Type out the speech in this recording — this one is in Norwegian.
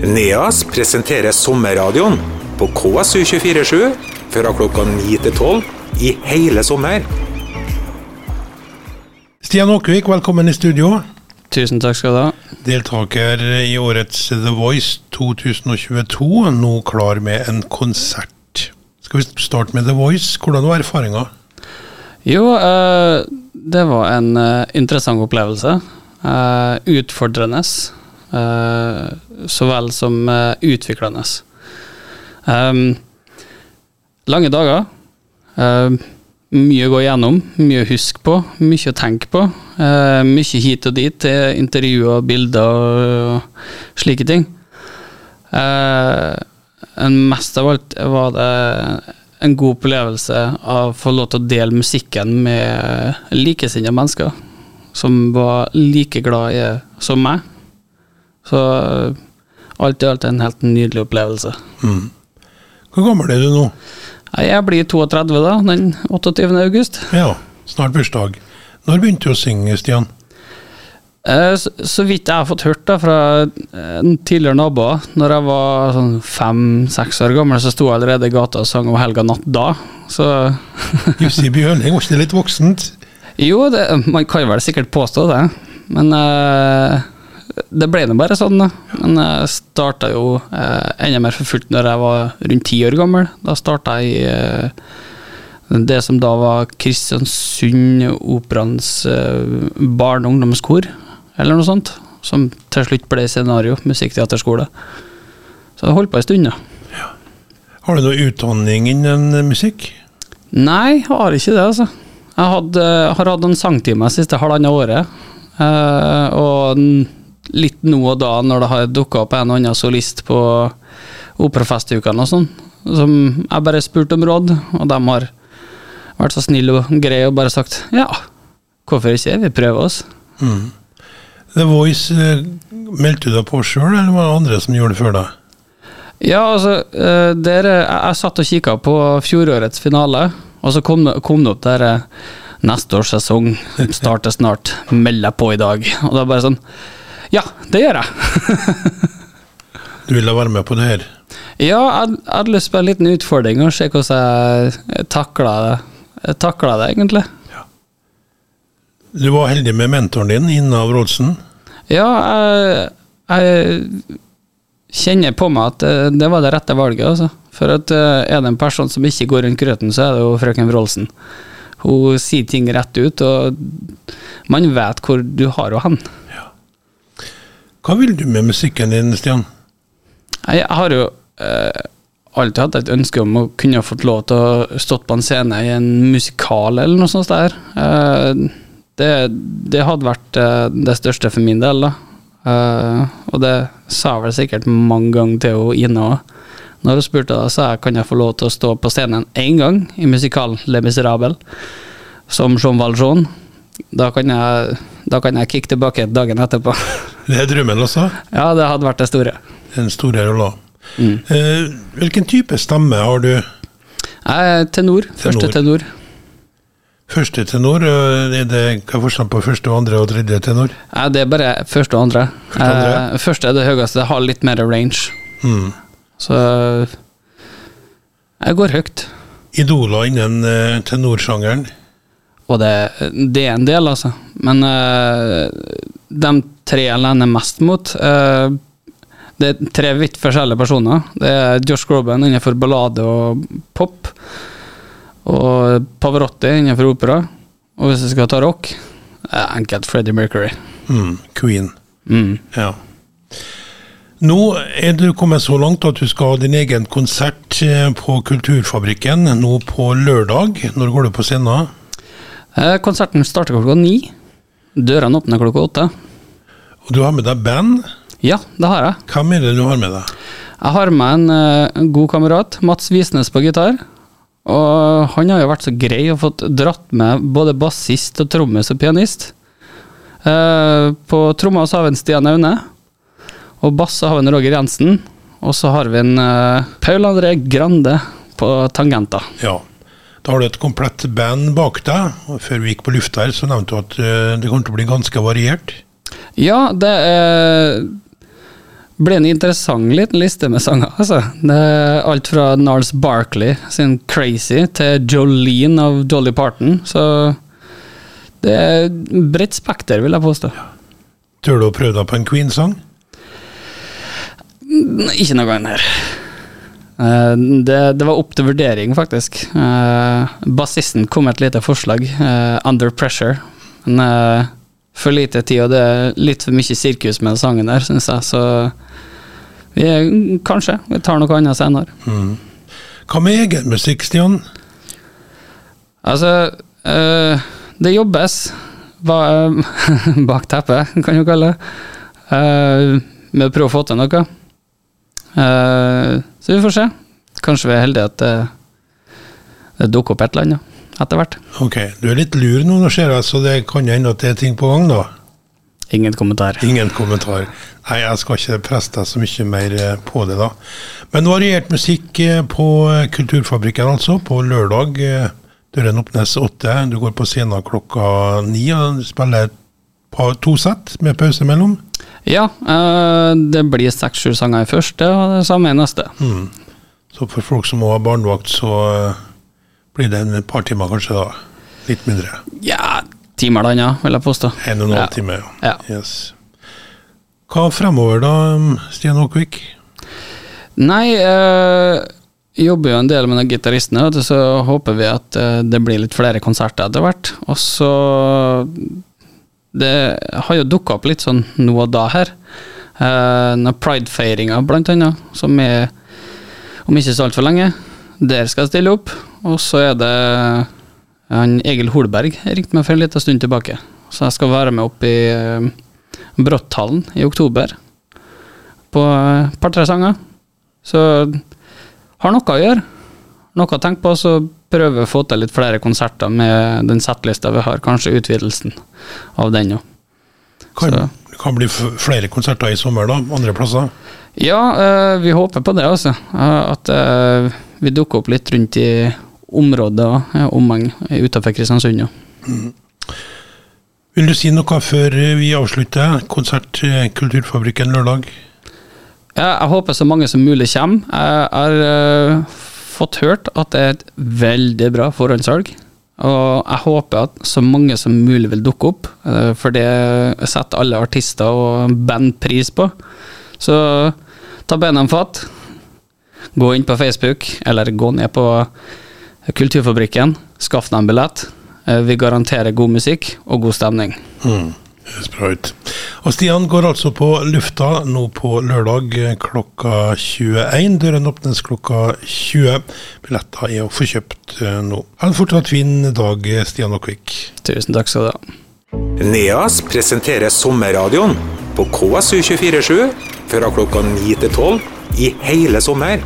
NEAS presenterer sommerradioen på KSU247 fra klokka 9 til 12 i hele sommer. Stian Åkvik, velkommen i studio. Tusen takk skal du ha. Deltaker i årets The Voice 2022, nå klar med en konsert. Skal vi starte med The Voice? Hvordan var erfaringa? Jo, eh, det var en eh, interessant opplevelse. Eh, utfordrende. Eh, så vel som eh, utviklende. Lange dager. Mye å gå igjennom, mye å huske på, mye å tenke på. Eh, mye hit og dit til intervjuer, bilder og slike ting. Mest av alt var det en god opplevelse av å få lov til å dele musikken med likesinnede mennesker som var like glad i som meg. Så alt i alt en helt nydelig opplevelse. Hvor gammel er du nå? Jeg blir 32 da, den 28. august. Ja, snart bursdag. Når begynte du å synge, Stian? Eh, Så, så vidt jeg har fått hørt da fra eh, tidligere naboer, når jeg var sånn fem-seks år gammel, så sto jeg allerede i gata og sang om helga natt da. Så Jussi Bjørling, var ikke det litt voksent? jo, det, man kan vel sikkert påstå det, men eh, det ble nå bare sånn, da. Men jeg starta jo eh, enda mer for fullt når jeg var rundt ti år gammel. Da starta jeg i eh, det som da var Kristiansund Operaens eh, barne- og ungdomskor, eller noe sånt. Som til slutt ble scenario, musikkteaterskole. Så jeg holdt på en stund, da. Har du noe utdanning innen musikk? Nei, har ikke det, altså. Jeg hadde, har hatt en sangtime siste halvannet året. Eh, og litt nå og da, når det har dukka opp en og annen solist på operafestukene og sånn, som jeg bare spurte om råd, og de har vært så snille og greie og bare sagt ja, hvorfor ikke, vi prøver oss. The Voice, eh, meldte du deg på sjøl, eller var det andre som gjorde det før deg? Ja, altså, der, jeg, jeg satt og kikka på fjorårets finale, og så kom det, kom det opp der eh, neste års sesong starter snart, meld deg på i dag. Og da bare sånn Ja, det gjør jeg. Du ville være med på det her? ja, jeg, hadde lyst på en liten utfordring og se hvordan jeg takla det. Jeg takla det, egentlig. Ja. Du var heldig med mentoren din, Ina Wroldsen. Ja, jeg, jeg kjenner på meg at det, det var det rette valget, altså. For at eh, er det en person som ikke går rundt grøten, så er det jo frøken Wroldsen. Hun sier ting rett ut, og man vet hvor du har henne hen. Hva vil du med musikken din, Stian? Jeg har jo eh, alltid hatt et ønske om å kunne fått lov til å stått på en scene i en musikal eller noe sånt der. Eh, det, det hadde vært eh, det største for min del, da. Eh, og det sa jeg vel sikkert mange ganger til hun Ine òg. Når hun spurte, da, sa jeg kan jeg få lov til å stå på scenen én gang i musikalen Le Miserable som Jean Valjean. Da kan jeg, da kan jeg kicke tilbake dagen etterpå. Det er drømmen også? ja, det hadde vært det store. Den store rolla. Mm. Eh, hvilken type stemme har du? Er tenor. Første tenor. Første tenor, eh, er det hva er forskjellen på første, andre og tredje tenor? Nei, det er bare første og andre. Første andre? Eh, første er det høyeste, det har litt mer range. Mm. Så jeg går høyt. Idoler innen eh, tenorsjangeren? Og det, det er en del, altså. Men eh, de tre jeg lener mest mot uh, Det er tre vidt forskjellige personer. Det er Josh Groban innenfor ballade og pop. Og Pavarotti innenfor opera. Og hvis jeg skal ta rock, er enkelt Freddie Mercury. Mm. Queen. Mm. Ja. Nå er du kommet så langt at du skal ha din egen konsert eh, på Kulturfabrikken nå på lørdag. Når går du på scenen? Eh, Konserten starter klokka ni. Dørene åpner klokka åtte. Og du har med deg band. Ja, det har jeg. Hvem er det du har med deg? Jeg har med en eh, god kamerat, Mats Visnes på gitar. Og han har jo vært så grei og fått dratt med både bassist og trommis og pianist. Uh, på tromma så har vi en Stian Aune. Og bass så har vi en Roger Jensen. Og så har vi en uh, Paul André Grande på tangenter. Ja. Da har du et komplett band bak deg. Før vi gikk på lufta her, så nevnte du at eh, det kommer til å bli ganske variert. Ja, det ble blir en interessant liten liste med sanger. Altså. Det er alt fra Nars Barkley sin 'Crazy' til Jolene av Dolly Parton. Så det er bredt spekter, vil jeg påstå. Tør du å prøve deg på en Queen-sang? Ikke noe annet her. Eh, det, det, var opp til vurdering, faktisk. Uh, Bassisten kom med et lite forslag, uh, 'Under Pressure'. Men for lite tid, og det er litt for mye sirkus med den sangen der, syns jeg. Så vi kanskje vi tar noe annet senere. Mm. Hva med egen musikk, Stian? Altså, det jobbes bak teppet, kan du kalle det, med å prøve å få til noe. Uh, så vi får se. Kanskje vi er heldige at det, det dukker opp et eller annet etter hvert. Ok, Du er litt lur nå, nå ser jeg, så det kan hende at det er ting på gang, da? Ingen kommentar. Ingen kommentar. Nei, jeg skal ikke presse deg så mye mer eh, på det, da. Men variert musikk eh, på Kulturfabrikken, altså, på lørdag. Døren åpnes åtte. Du går på scenen klokka ni og spiller to sett med pause mellom. Ja, uh, det blir seks-sju sanger i første, og det samme i neste. Mm. Så for folk som må ha barnevakt, så uh, blir det en par timer kanskje, da? Litt mindre? Ja, timer eller ja, vil jeg påstå. En og en halv ja. time, ja. Yes. Hva fremover da, Stian Åkvik? Nei, øh, jobber jo en del med de gitaristene, så håper vi at det blir litt flere konserter etter hvert. Og så det har jo dukka opp litt sånn nå og da her. Uh, Pride-feiringa, blant annet, som er om ikke så altfor lenge. Der skal jeg stille opp. Og så er det han Egil Holberg ringte meg for en liten stund tilbake. Så jeg skal være med opp i uh, Brotthallen i oktober på et uh, par-tre sanger. Så har noe å gjøre. Noe å tenke på, så prøve å få til litt flere konserter med den settlista vi har. Kanskje utvidelsen av den òg. Kan det kan bli flere konserter i sommer, da? Andre plasser? Ja, øh, vi håper på det, altså. At øh, vi dukker opp litt rundt i området og ja, omheng utenfor Kristiansund. Ja. Mm. Vil du si noe før vi avslutter? Konsert Kulturfabrikken lørdag? Ja, jeg håper så mange som mulig kommer. Jeg har fått hørt at det er et veldig bra forhåndssalg. Og jeg håper at så mange som mulig vil dukke opp, eh, for det setter alle artister og band pris på. Så ta beina fatt. Gå inn på Facebook, eller gå ned på Kulturfabrikken. Skaff deg en billett. Eh, vi garanterer god musikk og god stemning. Mm. Ut. Og Stian går altså på lufta nå på lørdag klokka 21. Døren åpnes klokka 20. Billetter er å få kjøpt eh, nå. Ha en fortsatt fin dag, Stian Aakvik. Tusen takk skal du ha. NEAS presenterer sommerradioen på KSU247 fra klokka 9 til 12 i hele sommer.